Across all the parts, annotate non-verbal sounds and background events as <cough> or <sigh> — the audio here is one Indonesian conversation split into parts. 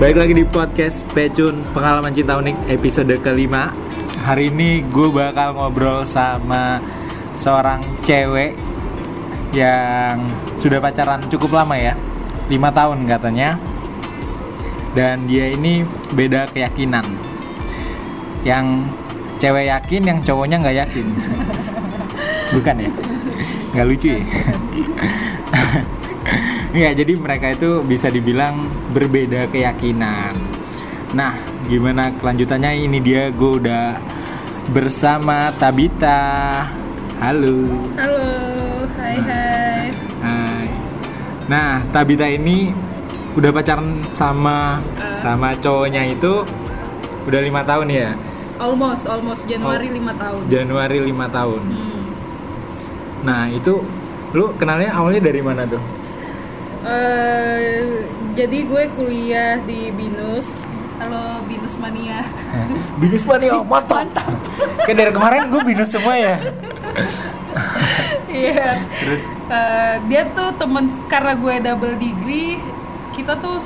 Baik lagi di podcast Pecun Pengalaman Cinta Unik episode kelima. Hari ini gue bakal ngobrol sama seorang cewek Yang sudah pacaran cukup lama ya. 5 tahun katanya. Dan dia ini beda keyakinan. Yang cewek yakin, yang cowoknya nggak yakin. <laughs> Bukan ya? Nggak lucu ya? <laughs> Ya, jadi mereka itu bisa dibilang berbeda keyakinan. Nah, gimana kelanjutannya? Ini dia gue udah bersama Tabita. Halo. Halo, hai hai. Hai. Nah, Tabita ini udah pacaran sama sama cowoknya itu udah lima tahun ya. Almost, almost Januari Oh. lima tahun. Januari lima tahun. Hmm. Nah, itu lu kenalnya awalnya dari mana tuh? Eh, jadi gue kuliah di Binus. Halo Binus Mania. <laughs> binus mania mantap. <laughs> Kayak dari kemarin gue binus semua ya. <laughs> Iya. Terus Eh, dia tuh temen karena gue double degree, kita tuh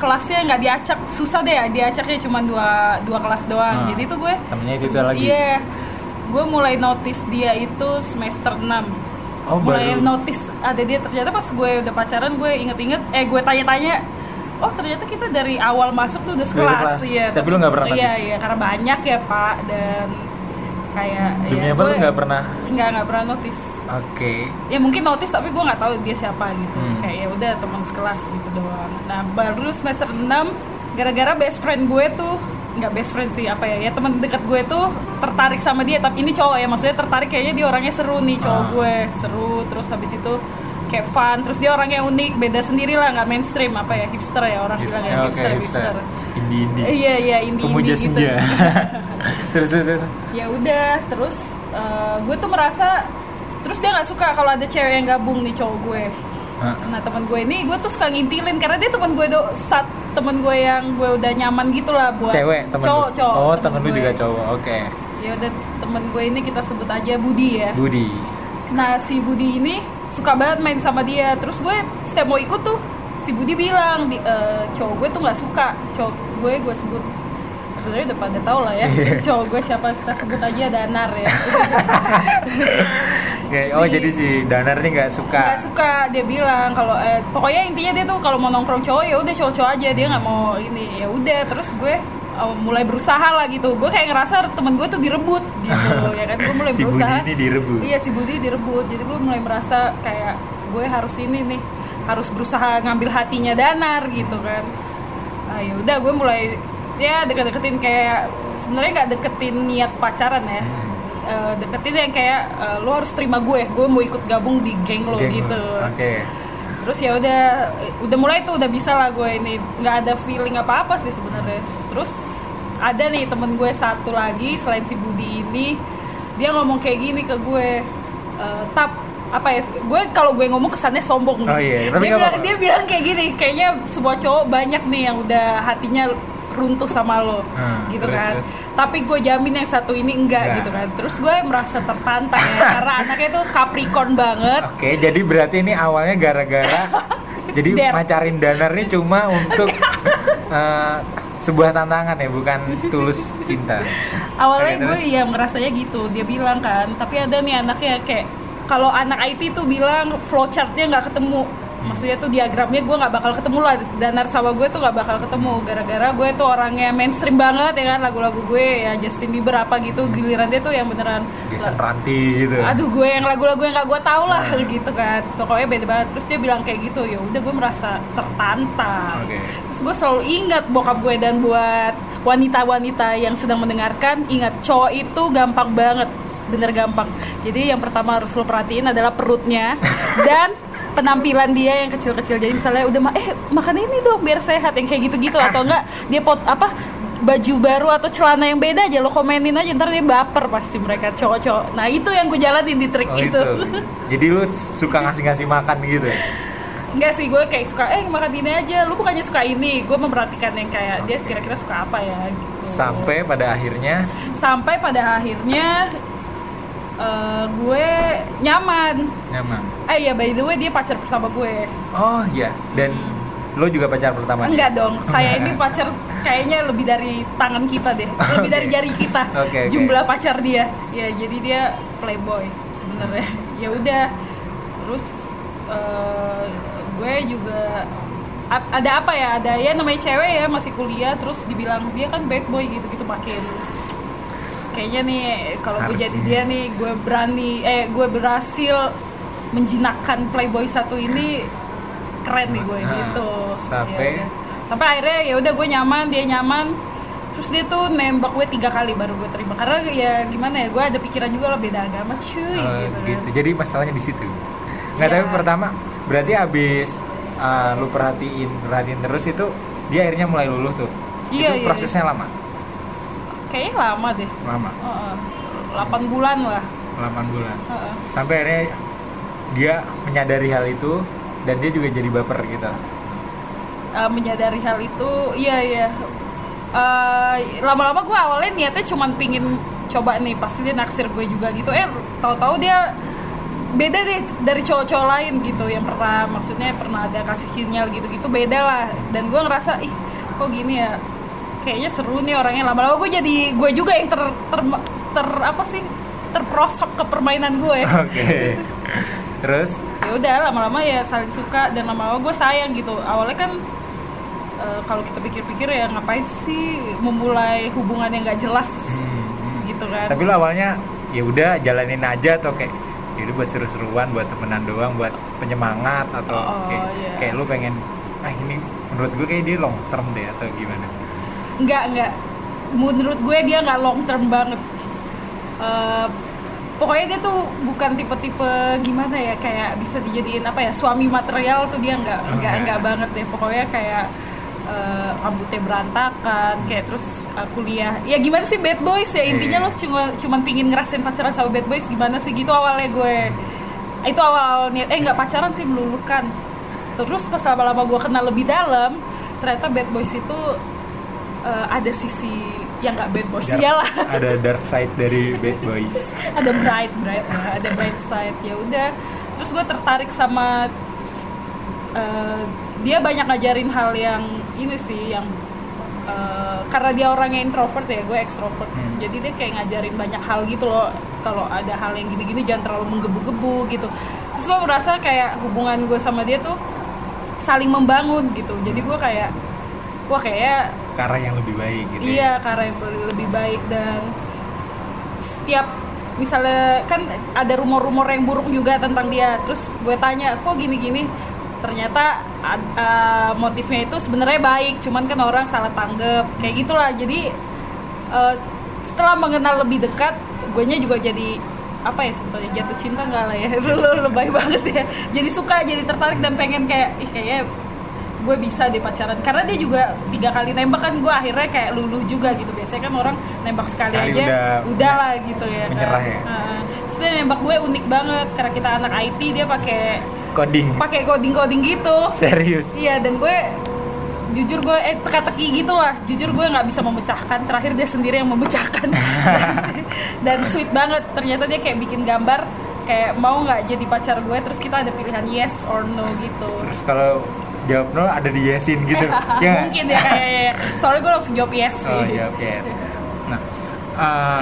kelasnya nggak diacak, susah deh ya diacaknya cuma dua dua kelas doang. Ah, Jadi tuh gue temennya itu lagi. Iya. Gue mulai notice dia itu semester 6 oh mulai baru notice ada dia ternyata pas gue udah pacaran gue inget-inget eh gue tanya-tanya oh ternyata kita dari awal masuk tuh udah sekelas ya Tapi lu nggak pernah iya notice? iya karena banyak ya pak dan kayak Demi ya, apa lu nggak pernah? nggak nggak pernah notice Oke. ya mungkin notice tapi gue nggak tahu dia siapa gitu Hmm. kayak ya udah teman sekelas gitu doang nah baru semester 6 gara-gara best friend gue tuh nggak best friend sih apa ya ya teman dekat gue tuh tertarik sama dia tapi ini cowok ya maksudnya tertarik kayaknya dia orangnya seru nih cowok Ah. gue seru terus habis itu kayak fun terus dia orangnya unik beda sendiri lah nggak mainstream apa ya hipster ya orang bilang ya hipster hipster. hipster Indie indie. iya iya indie Pemuja indie gitu <laughs> terus terus. terus. ya udah terus eh, gue tuh merasa terus dia nggak suka kalau ada cewek yang gabung nih cowok gue. Nah teman gue ini gue tuh suka ngintilin karena dia teman gue do saat teman gue yang gue udah nyaman gitu lah buat Cewek temen cowok lu? cowok Oh temen temen lu gue. juga cowok. Oke. ya udah temen gue ini kita sebut aja Budi ya Budi. nah si Budi ini suka banget main sama dia terus gue setiap mau ikut tuh si Budi bilang di, eh, cowok gue tuh nggak suka cowok gue gue sebut sebenarnya udah pada tau lah ya. Cowok gue siapa kita sebut aja Danar ya. <laughs> Oke, Oh Si- jadi si Danar nih nggak suka. nggak suka dia bilang kalau eh, pokoknya intinya dia tuh kalau mau nongkrong cowok ya udah cowok-cowok aja. Dia nggak mau ini ya udah. Terus gue eh, mulai berusaha lah gitu. Gue kayak ngerasa temen gue tuh direbut gitu <laughs> ya kan? Gue mulai si Budi berusaha ini direbut. iya si Budi direbut. Jadi gue mulai merasa kayak gue harus ini nih harus berusaha ngambil hatinya Danar gitu kan. Nah ya udah gue mulai ya deket-deketin kayak sebenarnya nggak deketin niat pacaran ya. Eh, deketin yang kayak eh, lo harus terima gue gue mau ikut gabung di geng lo Geng gitu. Oke. terus ya udah udah mulai tuh udah bisa lah gue ini. Nggak ada feeling apa apa sih sebenarnya. Terus ada nih temen gue satu lagi selain si Budi ini dia ngomong kayak gini ke gue. Eh, tap apa ya gue kalau gue ngomong kesannya sombong. Oh iya, tapi dia, bilang, dia bilang kayak gini kayaknya sebuah cowok banyak nih yang udah hatinya runtuh sama lo Hmm, gitu terus, kan terus. tapi gue jamin yang satu ini enggak Enggak. gitu kan terus gue merasa tertantang ya karena anaknya tuh Capricorn banget Oke, jadi berarti ini awalnya gara-gara <laughs> jadi Der. macarin Danar ini cuma untuk eh, sebuah tantangan ya, bukan tulus cinta. awalnya gue terus? ya merasanya gitu dia bilang kan tapi ada nih anaknya kayak kalau anak IT tuh bilang flowchartnya nggak ketemu maksudnya tuh diagramnya gue nggak bakal ketemu lah Danar sama gue tuh nggak bakal ketemu. Gara-gara gue tuh orangnya mainstream banget ya kan? Lagu-lagu gue ya Justin Bieber apa gitu giliran dia tuh yang beneran Jason Ranti gitu. aduh gue yang lagu-lagu yang gak gue tahu lah <laughs> gitu kan. Pokoknya beda banget. Terus dia bilang kayak gitu ya udah gue merasa tertantang. Oke. terus gue selalu ingat bokap gue dan buat wanita-wanita yang sedang mendengarkan ingat cowok itu gampang banget bener gampang. Jadi yang pertama harus lo perhatiin adalah perutnya <laughs> dan penampilan dia yang kecil-kecil. Jadi misalnya udah ma eh makan ini dong biar sehat yang kayak gitu-gitu. Atau enggak dia pot apa baju baru atau celana yang beda aja lo komenin aja ntar dia baper pasti mereka cowok-cowok. Nah itu yang gue jalanin di trik Oh itu. itu. Jadi lu suka ngasih-ngasih makan gitu. Enggak sih, gue kayak suka, eh makan ini aja, lu bukannya suka ini? Gue memperhatikan yang kayak, dia kira-kira suka apa ya gitu. Sampai pada akhirnya? Sampai pada akhirnya eh, Gue nyaman nyaman. Eh ya by the way dia pacar pertama gue Oh iya, dan lo juga pacar pertama? Enggak dong, saya ini <laughs> pacar kayaknya lebih dari tangan kita deh, lebih dari Oke. jari kita. <laughs> Oke, oke. Jumlah pacar dia, ya jadi dia playboy sebenarnya. Ya udah, terus eh, gue juga a- ada apa ya? Ada ya namanya cewek ya masih kuliah, terus dibilang dia kan bad boy gitu-gitu makin. Kayaknya nih kalau gue jadi Harusnya. dia nih, gue berani, eh gue berhasil menjinakkan playboy satu ini keren nih gue Ah, gitu. sampai- Ya sampai akhirnya ya udah gue nyaman dia nyaman terus dia tuh nembak gue tiga kali baru gue terima karena ya gimana ya gue ada pikiran juga lah beda agama cuy Oh, gitu, kan. gitu. Jadi masalahnya di situ. Nggak Iya. tapi pertama berarti abis uh, lu perhatiin perhatiin terus itu dia akhirnya mulai luluh tuh. Iya, itu iya, prosesnya lama. Kayaknya lama deh Lama. Heeh. 8 bulan lah 8 bulan. Heeh. Sampai akhirnya dia menyadari hal itu dan dia juga jadi baper gitu. Eh, menyadari hal itu iya iya Eh, lama-lama gue awalnya niatnya cuman pingin coba nih pasti dia naksir gue juga gitu eh tahu-tahu dia beda deh dari cowok-cowok lain gitu yang pernah maksudnya pernah ada kasih sinyal gitu-gitu beda lah dan gue ngerasa ih kok gini ya kayaknya seru nih orangnya. Lama-lama gue jadi gue juga yang ter, ter, ter- apa sih? Terprosok ke permainan gue <laughs> Oke. Terus? Ya udah lama-lama ya saling suka dan lama-lama gue sayang gitu. Awalnya kan eh, kalau kita pikir-pikir ya ngapain sih memulai hubungan yang nggak jelas hmm, hmm. gitu kan? Tapi lu awalnya ya udah jalanin aja atau kayak ya udah buat seru-seruan buat temenan doang buat penyemangat atau Oh, kayak, iya. kayak lu pengen ah ini menurut gue kayak dia long term deh atau gimana nggak nggak. Menurut gue dia nggak long term banget. Eh, pokoknya dia tuh bukan tipe-tipe gimana ya kayak bisa dijadiin apa ya suami material tuh dia nggak nggak nggak. nggak banget deh. Pokoknya kayak eh, rambutnya berantakan kayak terus eh, kuliah. Ya gimana sih bad boys ya? Intinya Iya. lo cuma cuman pingin ngerasain pacaran sama bad boys gimana sih? Gitu awalnya gue. Itu awal niat. Eh nggak pacaran sih meluluhkan terus pas lama-lama gue kenal lebih dalam ternyata bad boys itu eh, ada sisi yang nggak bad boys. Dark- iyalah. <laughs> ada dark side dari bad boys. Ada bright bright eh, ada bright side. Ya udah. Terus gue tertarik sama eh, dia banyak ngajarin hal yang ini sih yang eh, karena dia orangnya introvert ya gue extrovert. Hmm. jadi dia kayak ngajarin banyak hal gitu loh. Kalau ada hal yang gini-gini jangan terlalu menggebu-gebu gitu. Terus gue merasa kayak hubungan gue sama dia tuh saling membangun gitu. Jadi gue kayak wah kayak ke arah yang lebih baik gitu ya. Iya, karena yang lebih baik dan setiap misalnya kan ada rumor-rumor yang buruk juga tentang dia. Terus gue tanya, kok gini-gini? Ternyata uh, motifnya itu sebenarnya baik, cuman kan orang salah tanggap kayak gitulah. Jadi uh, setelah mengenal lebih dekat, gue juga jadi apa ya sebetulnya jatuh cinta nggak lah ya lu <laughs> lebay banget ya jadi suka jadi tertarik dan pengen kayak ih kayaknya gue bisa deh pacaran. Karena dia juga tiga kali nembak kan gue akhirnya kayak luluh juga gitu. Biasanya kan orang nembak sekali, Sekali aja udah udah, lah gitu ya menyerah kan. ya? Terus dia nembak gue unik banget karena kita anak IT dia pakai coding. pakai coding coding gitu. Serius? Iya dan gue jujur gue eh teka-teki gitu lah. Jujur gue nggak bisa memecahkan. Terakhir dia sendiri yang memecahkan. <laughs> Dan sweet banget. Ternyata dia kayak bikin gambar kayak mau nggak jadi pacar gue terus kita ada pilihan yes or no gitu. Terus kalau jawab no ada di yesin gitu <laughs> ya mungkin ya kayaknya soalnya gue langsung jawab yes sih Oh iya, oke. Nah, eh,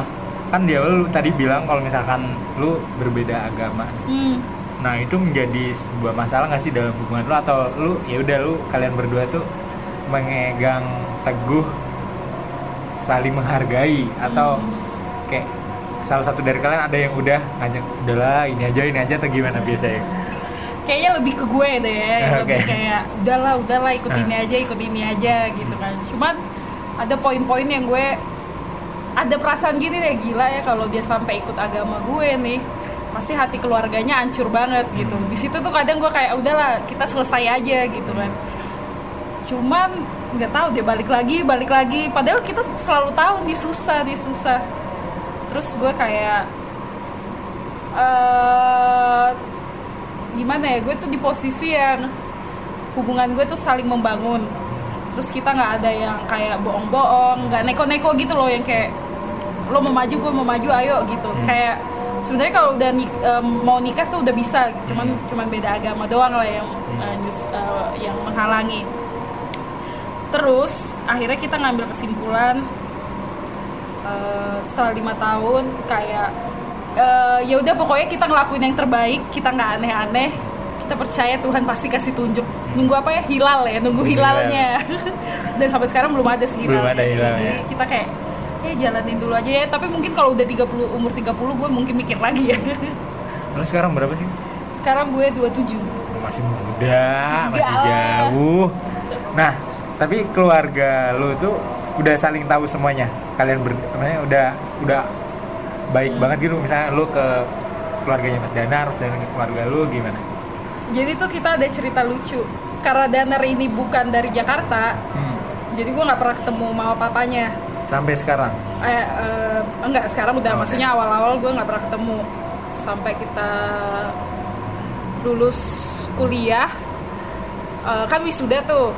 kan di awal lu tadi bilang kalau misalkan lu berbeda agama. Hmm. Nah, itu menjadi sebuah masalah nggak sih dalam hubungan lu atau lu ya udah lu kalian berdua tuh mengegang teguh saling menghargai atau Hmm. kayak salah satu dari kalian ada yang udah ngajak udahlah ini aja ini aja atau gimana biasanya? Kayaknya lebih ke gue deh ya yang <laughs> lebih kayak udahlah udahlah ikut Ah. ini aja ikut ini aja gitu kan. Cuman ada poin-poin yang gue ada perasaan gini deh gila ya kalau dia sampai ikut agama gue nih pasti hati keluarganya hancur banget gitu. Di situ tuh kadang gue kayak udahlah kita selesai aja gitu kan. Cuman nggak tahu dia balik lagi balik lagi. Padahal kita selalu tahu nih susah nih susah. Terus gue kayak eh gimana ya gue tuh di posisi yang hubungan gue tuh saling membangun terus kita nggak ada yang kayak bohong-bohong nggak neko-neko gitu loh yang kayak lo mau maju gue mau maju ayo gitu Hmm. kayak sebenarnya kalau udah em, mau nikah tuh udah bisa cuman Hmm. cuman beda agama doang lah yang eh, nyus- eh, yang menghalangi terus akhirnya kita ngambil kesimpulan eh, setelah lima tahun kayak eh, ya udah pokoknya kita ngelakuin yang terbaik kita nggak aneh-aneh kita percaya Tuhan pasti kasih tunjuk nunggu apa ya hilal ya nunggu hilalnya <laughs> dan sampai sekarang belum ada sih Belum hilalnya. ada hilalnya. Jadi kita kayak ya jalanin dulu aja ya tapi mungkin kalau udah 30 umur 30 gue mungkin mikir lagi ya <laughs> Lu sekarang berapa sih? sekarang gue 27 Masih muda, masih lah. jauh. Nah, tapi keluarga lu tuh udah saling tahu semuanya. Kalian ber, udah udah baik Hmm. banget gitu. Misalnya lu ke keluarganya Mas Danar, dan ke keluarga lu gimana? jadi tuh kita ada cerita lucu karena Danar ini bukan dari Jakarta Hmm. jadi gue nggak pernah ketemu mama papanya Sampai sekarang. eh, eh, enggak sekarang udah Oh, maksudnya awal-awal gue nggak pernah ketemu sampai kita lulus kuliah eh, kan wisuda tuh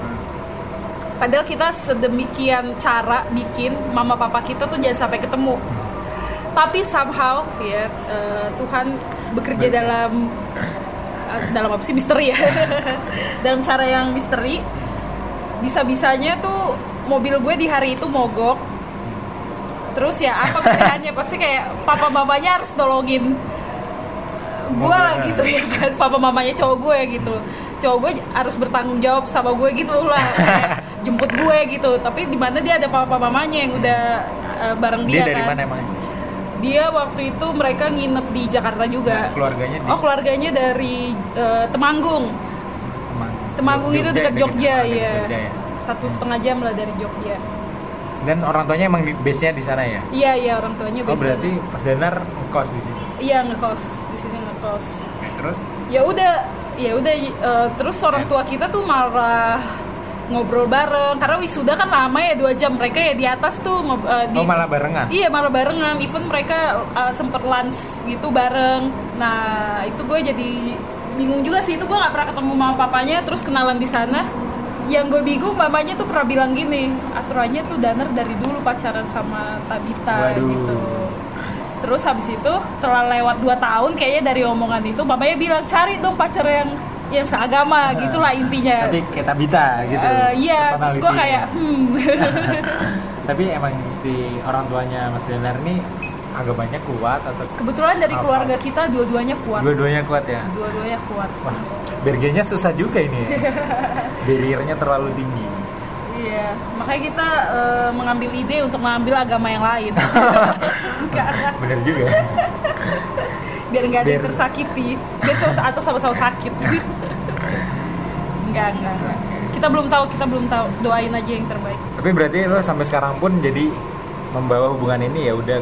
padahal kita sedemikian cara bikin mama papa kita tuh jangan sampai ketemu tapi somehow ya eh, Tuhan bekerja dalam eh, dalam apa sih? Misteri ya. <laughs> Dalam cara yang misteri. Bisa-bisanya tuh mobil gue di hari itu mogok. Terus ya apa pilihannya? Pasti kayak papa mamanya harus nolongin gue lah gitu ya kan. Papa mamanya cowok gue gitu. Cowok gue harus bertanggung jawab sama gue gitu lah. Kayak jemput gue gitu. Tapi di mana dia ada papa mamanya yang udah eh, bareng Dia, dia, dari kan? mana emang? Dia waktu itu mereka nginep di Jakarta juga Keluarganya di oh keluarganya dari eh, Temanggung Temanggung. Temanggung itu dekat Jogja, dekat ya. Jogja ya. satu setengah jam lah dari Jogja Dan orang tuanya emang base-nya di sana ya? iya iya orang tuanya Oh biasa berarti Mas Danar ngekos di sini. iya ngekos di sini ngekos Oke, terus ya udah ya udah eh, terus orang Ya. tua kita tuh malah ngobrol bareng karena wisuda kan lama ya dua jam mereka ya di atas tuh ngob- eh, di oh malah barengan. Iya malah barengan, even mereka uh, sempet lunch gitu bareng. Nah itu gue jadi bingung juga sih itu gue nggak pernah ketemu mama papanya, terus kenalan di sana. Yang gue bingung mamanya tuh pernah bilang gini, aturannya tuh Daner dari dulu pacaran sama Tabita Waduh. gitu. Terus habis itu setelah lewat 2 tahun kayaknya dari omongan itu mamanya bilang cari dong pacar yang yang seagama gitulah intinya. Tapi kayak Tabita gitu. Eh, iya, terus gue kayak hmm. <laughs> Tapi emang di orang tuanya Mas Danar ini agamanya kuat atau Kebetulan dari Apa? keluarga kita dua-duanya kuat. dua-duanya kuat ya? dua-duanya kuat Wah, bergennya susah juga ini ya. <laughs> Barriernya terlalu tinggi. iya makanya kita eh, mengambil ide untuk mengambil agama yang lain. <laughs> Bener juga. Biar nggak ada yang tersakiti biar atau sama-sama sakit <laughs> enggak enggak kita belum tahu kita belum tahu doain aja yang terbaik Tapi berarti lo sampai sekarang pun jadi membawa hubungan ini ya udah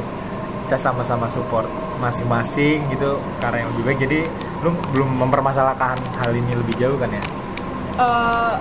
kita sama-sama support masing-masing gitu karena yang lebih baik. Jadi lo belum mempermasalahkan hal ini lebih jauh kan ya? Eh,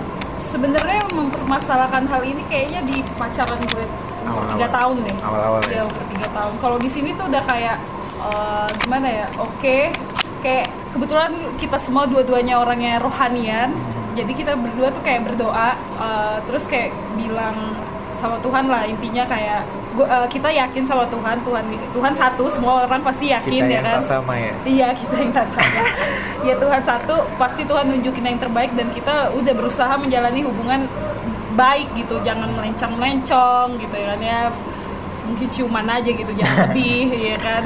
sebenarnya mempermasalahkan hal ini kayaknya di pacaran gue tiga tahun deh Awal-awal ya. Iya tiga tahun. Kalau di sini tuh udah kayak eh, gimana ya? Oke, kayak kebetulan kita semua dua-duanya orangnya rohanian. Jadi kita berdua tuh kayak berdoa, eh, terus kayak bilang sama Tuhan lah intinya kayak gua- eh, kita yakin sama Tuhan, Tuhan Tuhan satu, semua orang pasti yakin Kita ya yang kan. tak sama ya. Iya kita yang tak sama. <laughs> ya Tuhan satu pasti Tuhan nunjukin yang terbaik dan kita udah berusaha menjalani hubungan baik gitu, jangan melencong-melencong gitu ya kan ya mungkin ciuman aja gitu jangan <laughs> lebih ya kan.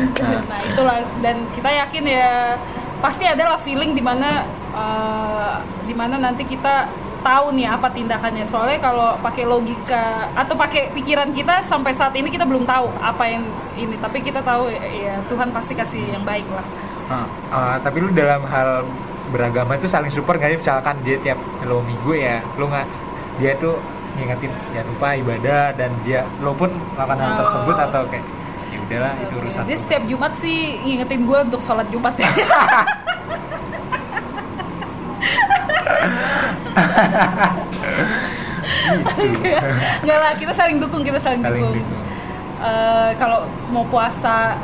Nah itulah dan kita yakin ya pasti adalah feeling di mana eh, di mana nanti kita tahu nih apa tindakannya soalnya kalau pakai logika atau pakai pikiran kita sampai saat ini kita belum tahu apa yang ini tapi kita tahu ya, Tuhan pasti kasih yang baik lah Nah, eh, tapi lu dalam hal beragama itu saling support nggak? Misalkan dia tiap lo minggu ya, lu nggak dia tuh ngingetin jangan lupa ibadah dan dia lo pun melakukan hal Oh. tersebut atau kayak ya udahlah itu urusan Dia lu." setiap Jumat sih ngingetin gue untuk sholat Jumat ya. <laughs> Enggak lah, kita saling dukung, kita saling, Saling dukung. dukung. Eh, kalau mau puasa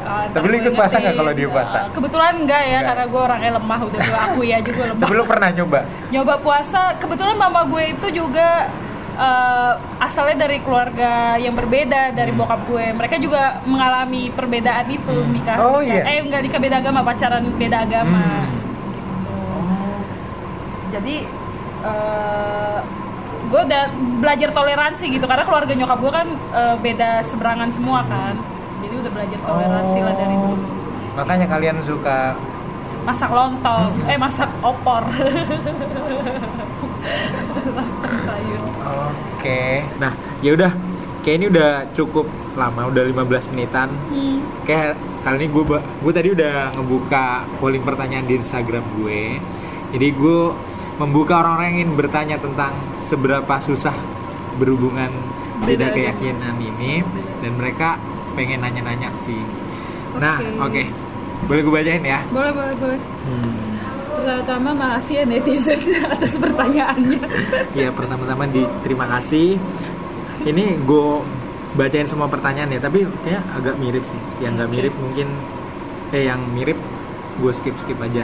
eh, ntar Tapi lu ikut puasa nggak kalau dia puasa? Eh, kebetulan enggak ya, Enggak. karena gue orangnya lemah, udah gue akui aja gue <laughs> lemah. tapi lu pernah coba nyoba puasa kebetulan mama gue itu juga eh, asalnya dari keluarga yang berbeda dari bokap gue. Mereka juga mengalami perbedaan itu nikah. Oh, iya? eh enggak nikah beda agama pacaran beda agama. Hmm. gitu. Jadi eh, gue udah belajar toleransi gitu. Karena keluarga nyokap gue kan eh, beda seberangan semua kan. Jadi udah belajar toleransi lah dari Oh. dulu. Makanya kalian suka masak lontong Hmm. eh masak opor Lontong sayur Oke. Nah, ya udah. Kayak ini udah cukup lama, udah 15 menitan. Hmm. Kayak kali ini gue gue tadi udah ngebuka polling pertanyaan di Instagram gue. Jadi gue membuka orang-orang yang ingin bertanya tentang seberapa susah berhubungan beda Beda keyakinan ini dan mereka pengen nanya-nanya sih. Nah, oke. Oke. Boleh gue bacain ya? boleh boleh boleh Hmm. pertama makasih ya netizen <laughs> atas pertanyaannya Ya pertama-tama di terima kasih. Ini gue bacain semua pertanyaan ya, tapi kayak agak mirip sih. Yang nggak mirip mungkin, eh yang mirip gue skip skip aja.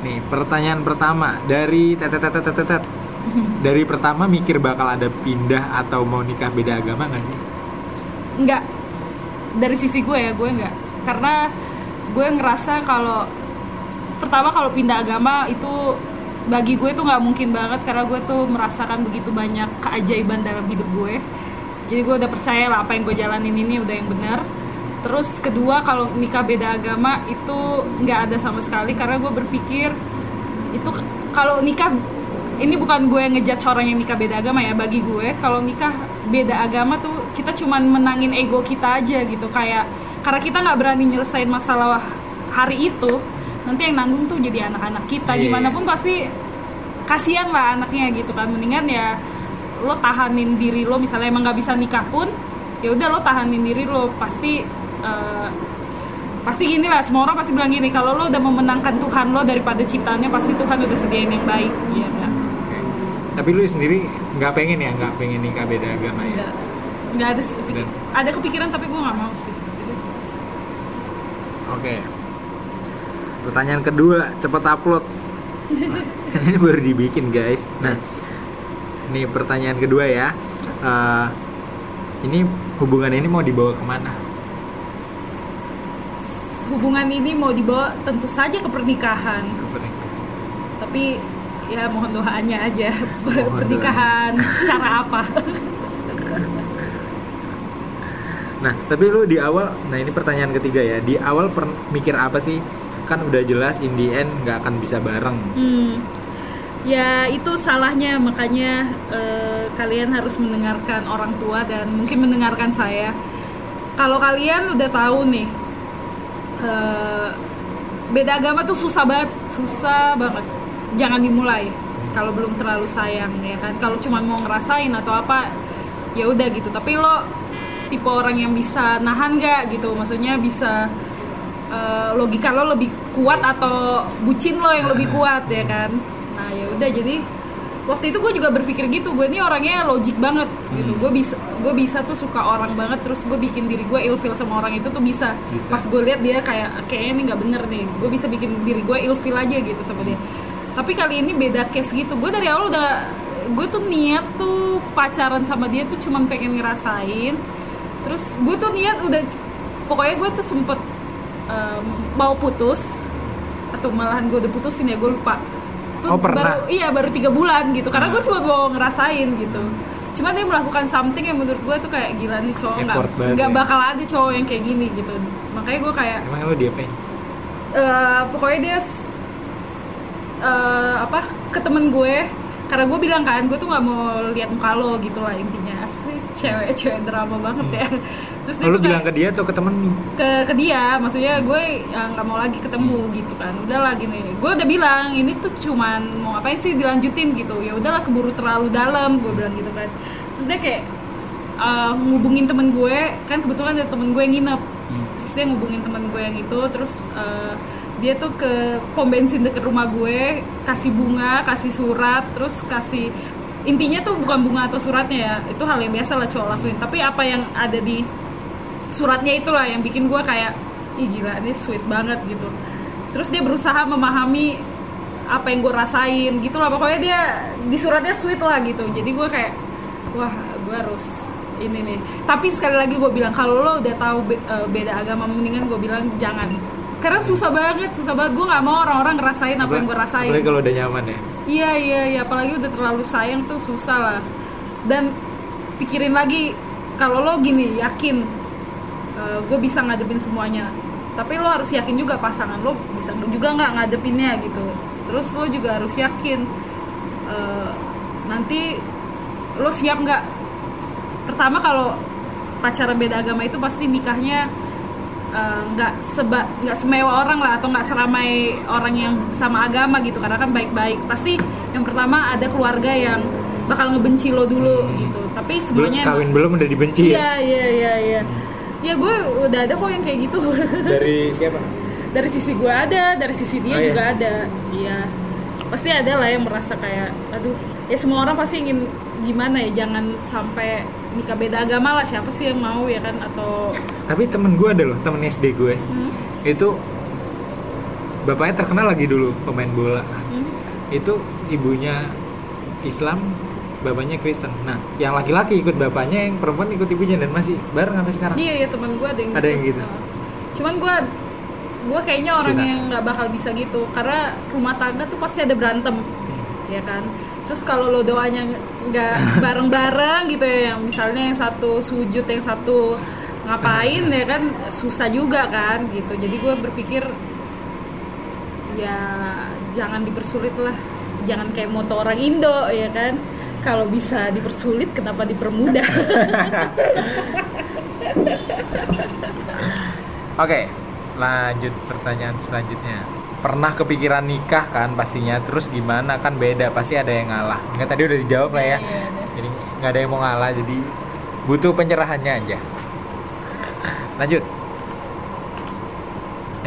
Nih pertanyaan pertama dari tetetetetetet. <laughs> Dari pertama mikir bakal ada pindah atau mau nikah beda agama nggak sih? Enggak. Dari sisi gue ya, gue enggak. Karena gue ngerasa kalau pertama kalau pindah agama itu bagi gue tuh nggak mungkin banget karena gue tuh merasakan begitu banyak keajaiban dalam hidup gue. Jadi gue udah percaya lah apa yang gue jalanin ini udah yang benar. Terus kedua kalau nikah beda agama itu nggak ada sama sekali karena gue berpikir itu kalau nikah ini bukan gue ngejudge orang yang nikah beda agama ya bagi gue kalau nikah beda agama tuh kita cuman menangin ego kita aja gitu kayak karena kita nggak berani nyelesain masalah hari itu nanti yang nanggung tuh jadi anak-anak kita. Iya. gimana pun pasti kasihan lah anaknya gitu kan. Mendingan ya lo tahanin diri lo misalnya emang nggak bisa nikah pun ya udah lo tahanin diri lo. Pasti eh, pasti gini lah semua orang pasti bilang gini kalau lo udah memenangkan Tuhan lo daripada ciptaannya pasti Tuhan udah sediain yang baik ya kan Oke. Tapi lu sendiri nggak pengen ya, nggak pengen nikah beda agama ya? nggak. Nggak ada sih kepikiran. Ada kepikiran tapi gue nggak mau sih Oke. Pertanyaan kedua, cepet upload. Kan <laughs> ini baru dibikin guys. Nah, ini pertanyaan kedua ya. Eh, ini hubungan ini mau dibawa ke mana? hubungan ini mau dibawa tentu saja ke pernikahan Ke pernikahan. tapi ya mohon doanya aja Mohon pernikahan cara apa <laughs> Nah, tapi lu di awal, nah ini pertanyaan ketiga ya. Di awal per- mikir apa sih? Kan udah jelas in the end nggak akan bisa bareng. Hmm, ya itu salahnya makanya eh, kalian harus mendengarkan orang tua dan mungkin mendengarkan saya. Kalau kalian udah tahu nih eh, beda agama tuh susah banget, susah banget. Jangan dimulai kalau belum terlalu sayang ya kan. Kalau cuma mau ngerasain atau apa ya udah gitu. Tapi lo tipe orang yang bisa nahan nggak gitu, maksudnya bisa eh, logika lo lebih kuat atau bucin lo yang lebih kuat ya kan? Nah ya udah jadi waktu itu gue juga berpikir gitu. Gue ini orangnya logik banget gitu. Gue bisa gue bisa tuh suka orang banget terus gue bikin diri gue ilfil sama orang itu tuh bisa, Bisa. pas gue lihat dia kayak kayaknya ini nggak bener nih. Gue bisa bikin diri gue ilfil aja gitu sama dia. Tapi kali ini beda case gitu. Gue dari awal udah gue tuh niat tuh pacaran sama dia tuh cuman pengen ngerasain terus gue tuh niat udah pokoknya gue tuh sempet em, mau putus atau malahan gue udah putusin ya gue lupa. Tuh Oh, pernah? baru iya baru tiga bulan gitu. Karena gue cuma mau ngerasain gitu. Cuman dia melakukan something yang menurut gue tuh kayak gila nih cowok. Nggak nggak ya. bakal ada cowok yang kayak gini gitu. Makanya gue kayak Emang lu diapain? eh pokoknya dia eh, apa ke temen gue karena gue bilang kan gue tuh nggak mau lihat muka lo gitu lah intinya. Asli cewek cewek drama banget ya. Terus dia bilang kayak ke dia atau ke temen ke ke dia maksudnya gue ya, nggak mau lagi ketemu gitu kan. Udahlah gini gue udah bilang ini tuh cuman mau ngapain sih dilanjutin gitu? Ya udahlah keburu terlalu dalam gue bilang gitu kan. Terus dia kayak eh, ngubungin temen gue kan kebetulan ada temen gue yang nginep. Hmm. terus dia ngubungin temen gue yang itu terus eh, dia tuh ke pom bensin deket rumah gue kasih bunga kasih surat terus kasih intinya tuh bukan bunga atau suratnya ya itu hal yang biasa lah cowok lakuin. Tapi apa yang ada di suratnya itulah yang bikin gue kayak ih gila ini sweet banget gitu. Terus dia berusaha memahami apa yang gue rasain gitu lah pokoknya dia di suratnya sweet lah gitu. Jadi gue kayak wah gue harus ini nih. Tapi sekali lagi gue bilang kalau lo udah tahu be- eh, beda agama mendingan gue bilang jangan karena susah banget susah banget gue nggak mau orang-orang ngerasain apa yang gue rasain apalagi kalau udah nyaman ya Iya iya iya apalagi udah terlalu sayang tuh susah lah. Dan pikirin lagi kalau lo gini yakin gue bisa ngadepin semuanya. Tapi lo harus yakin juga pasangan lo bisa juga nggak ngadepinnya gitu. Terus lo juga harus yakin eh, nanti lo siap nggak. Pertama kalau pacaran beda agama itu pasti nikahnya eh, nggak seba nggak semewah orang lah atau nggak seramai orang yang sama agama gitu karena kan baik-baik. Pasti yang pertama ada keluarga yang bakal ngebenci lo dulu gitu. Tapi belum semuanya kawin belum udah dibenci ya? Iya iya iya iya. Ya gue udah ada kok yang kayak gitu. <laughs> Dari siapa? Dari sisi gue ada dari sisi dia Oh, iya? juga ada. Iya. Pasti ada lah yang merasa kayak aduh. Ya semua orang pasti ingin gimana ya jangan sampai nikah beda agama lah siapa sih yang mau ya kan? Atau tapi temen gue ada loh temen SD gue. Hmm, itu bapaknya terkenal lagi dulu pemain bola. Hmm, itu ibunya Islam bapaknya Kristen. Nah yang laki-laki ikut bapaknya yang perempuan ikut ibunya dan masih bareng sampai sekarang. Iya iya teman gue ada yang Ada yang gitu? cuman gue gue kayaknya orang Susah. yang nggak bakal bisa gitu. Karena rumah tangga tuh pasti ada berantem ya kan terus kalau lo doanya nggak bareng-bareng gitu ya yang misalnya yang satu sujud yang satu ngapain ya kan susah juga kan gitu. Jadi gue berpikir ya jangan dipersulit lah. Jangan kayak moto orang Indo ya kan. Kalau bisa dipersulit kenapa dipermudah? <laughs> Oke, lanjut pertanyaan selanjutnya. Pernah kepikiran nikah kan pastinya, terus gimana kan beda pasti ada yang ngalah. Enggak tadi udah dijawab lah ya. Iya, iya. Jadi nggak ada yang mau ngalah, jadi butuh pencerahannya aja. Lanjut.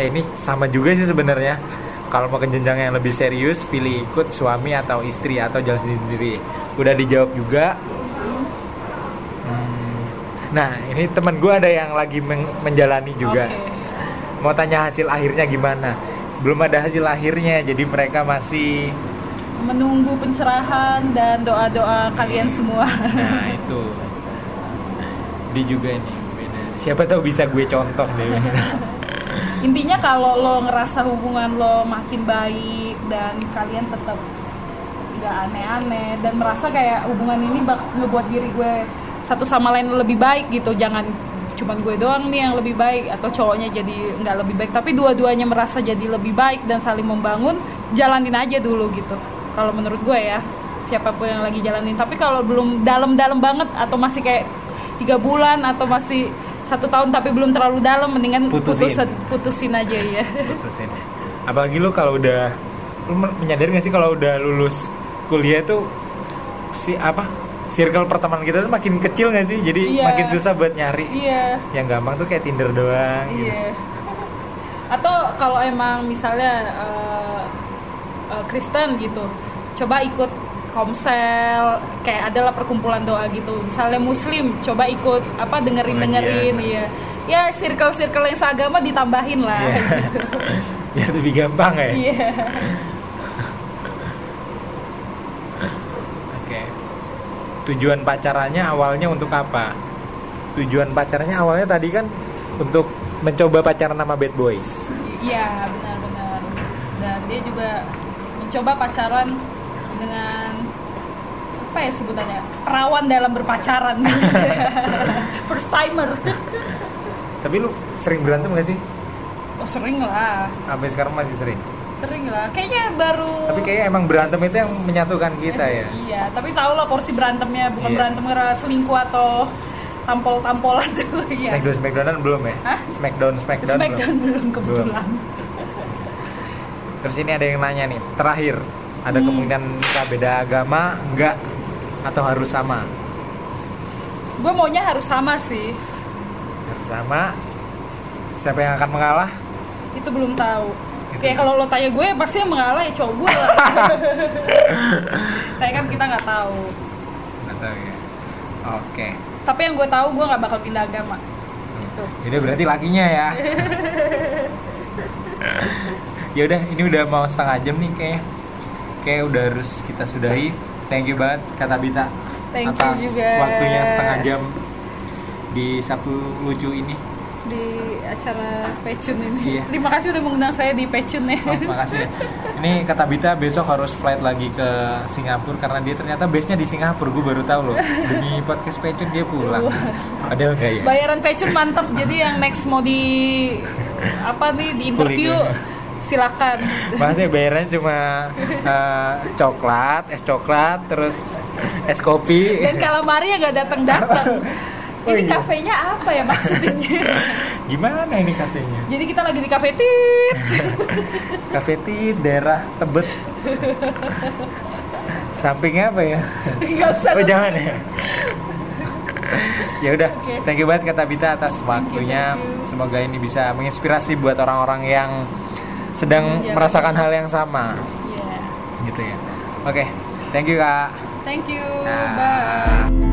Eh ini sama juga sih sebenarnya. Kalau mau ke jenjang yang lebih serius, pilih ikut suami atau istri atau jalan sendiri. Udah dijawab juga. Hmm. Nah, ini teman gue ada yang lagi men- menjalani juga Oke. mau tanya hasil akhirnya gimana belum ada hasil akhirnya jadi mereka masih menunggu pencerahan dan doa-doa kalian semua. nah itu. Dia juga nih beda. Siapa tahu bisa gue contoh deh. <laughs> Intinya kalau lo ngerasa hubungan lo makin baik dan kalian tetap nggak aneh-aneh dan merasa kayak hubungan ini bak ngebuat diri gue satu sama lain lebih baik gitu, jangan cuman gue doang nih yang lebih baik atau cowoknya jadi nggak lebih baik, tapi dua-duanya merasa jadi lebih baik dan saling membangun, jalanin aja dulu gitu. Kalau menurut gue ya, siapa pun yang lagi jalanin. Tapi kalau belum dalam-dalam banget atau masih kayak tiga bulan atau masih satu tahun tapi belum terlalu dalam, mendingan Putusin. putusin, putusin aja ya. putusin apalagi lu kalau udah lu men- menyadari gak sih kalau udah lulus kuliah tuh si apa circle pertemanan kita tuh makin kecil gak sih jadi Iya. makin susah buat nyari Iya. yang gampang tuh kayak Tinder doang gitu. Iya. Atau kalau emang misalnya eh, eh, Kristen gitu, coba ikut komsel, kayak adalah perkumpulan doa gitu. Misalnya Muslim, coba ikut apa dengerin dengerin, iya. Ya circle circle yang seagama ditambahin lah. Iya. gitu. <laughs> biar lebih gampang ya Iya. Oke. Tujuan pacarannya awalnya untuk apa? Tujuan pacarannya awalnya tadi kan untuk mencoba pacaran sama bad boys. Iya benar-benar. Dan dia juga mencoba pacaran dengan apa ya sebutannya perawan dalam berpacaran. <laughs> First timer. Tapi lu sering berantem gak sih? Oh sering lah, Sampai sekarang masih sering. Sering lah. Kayaknya baru. Tapi kayaknya emang berantem itu yang menyatukan kita ya. <laughs> Iya, tapi tau lah porsi berantemnya bukan Iya. berantem karena selingkuh atau tampol-tampolan tuh. <laughs> Iya. Smackdown Smackdownan belum ya? Hah? Smackdown Smackdown, Smackdown belum. belum kebetulan. Terus ini ada yang nanya nih, terakhir ada Hmm. kemungkinan nikah beda agama enggak atau harus sama? Gue maunya harus sama sih. Harus sama. Siapa yang akan mengalah? Itu belum tahu. Itu. Kayak kalau lo tanya gue pasti yang mengalah ya cowok gue lah. <laughs> Tapi kan kita nggak tahu. Nggak tahu ya. Oke. Tapi yang gue tahu gue nggak bakal pindah agama. Gitu. Jadi berarti lakinya ya. <laughs> ya udah, ini udah mau setengah jam nih kayak kayak udah harus kita sudahi. Thank you banget kata Bita Thank you atas juga. waktunya setengah jam di Sabtu lucu ini. Di acara Pecun ini. Iya. <laughs> Terima kasih udah mengundang saya di Pecun ya. Oh, makasih ya. Ini kata Bita besok harus flight lagi ke Singapura karena dia ternyata base-nya di Singapura. Gue baru tahu loh. <laughs> Demi podcast Pecun dia pulang. Padahal enggak ya. Bayaran Pecun mantep. Jadi yang next mau di apa nih di interview silakan. Makasih bayarannya cuma <laughs> eh, coklat, es coklat, terus es kopi. Dan calamari yang nggak datang datang. Oh, Ini iya. kafenya apa ya maksudnya? <laughs> Gimana ini kafenya? Jadi kita lagi di kafe tit. <laughs> Cafe di daerah Tebet. Sampingnya apa ya? Nggak usah. Oh jangan ya. ya udah, Oke. thank you banget kata Bita atas waktunya. thank you. Semoga ini bisa menginspirasi buat orang-orang yang sedang Iya. merasakan hal yang sama, Yeah. gitu ya. Oke, thank you kak. Thank you. Nah. Bye.